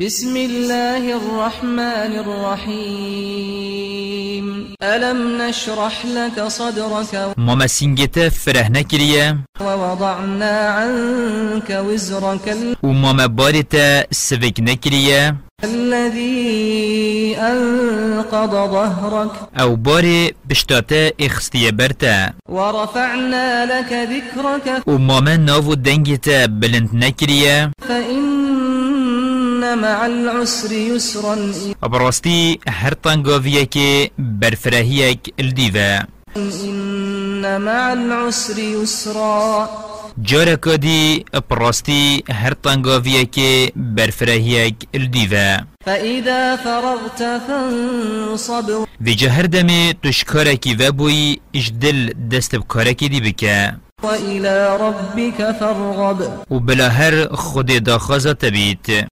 بسم الله الرحمن الرحيم. ألم نشرح لك صدرك ما مسینگت فره نکریه ووضعنا عنك وزرك ال- و ما بارت سوک نکریه الذي أنقض ظهرك. أو بار بشتاته اخستیه برته ورفعنا لك ذكرك. و ما من ناو دنگت بلند نکریه فإن براستی هر تنگاویه که برفرهیک الدیوه. إن مع العسر يسرا. جارکا دی براستی هر برفرهیک الدیوه. فإذا فرغت فانصب. و جهر دمه تشکارکی و بوی اجدل دست بکارکی دی بکه وإلى ربك فارغب. و بلا هر خود داخازه تبیت.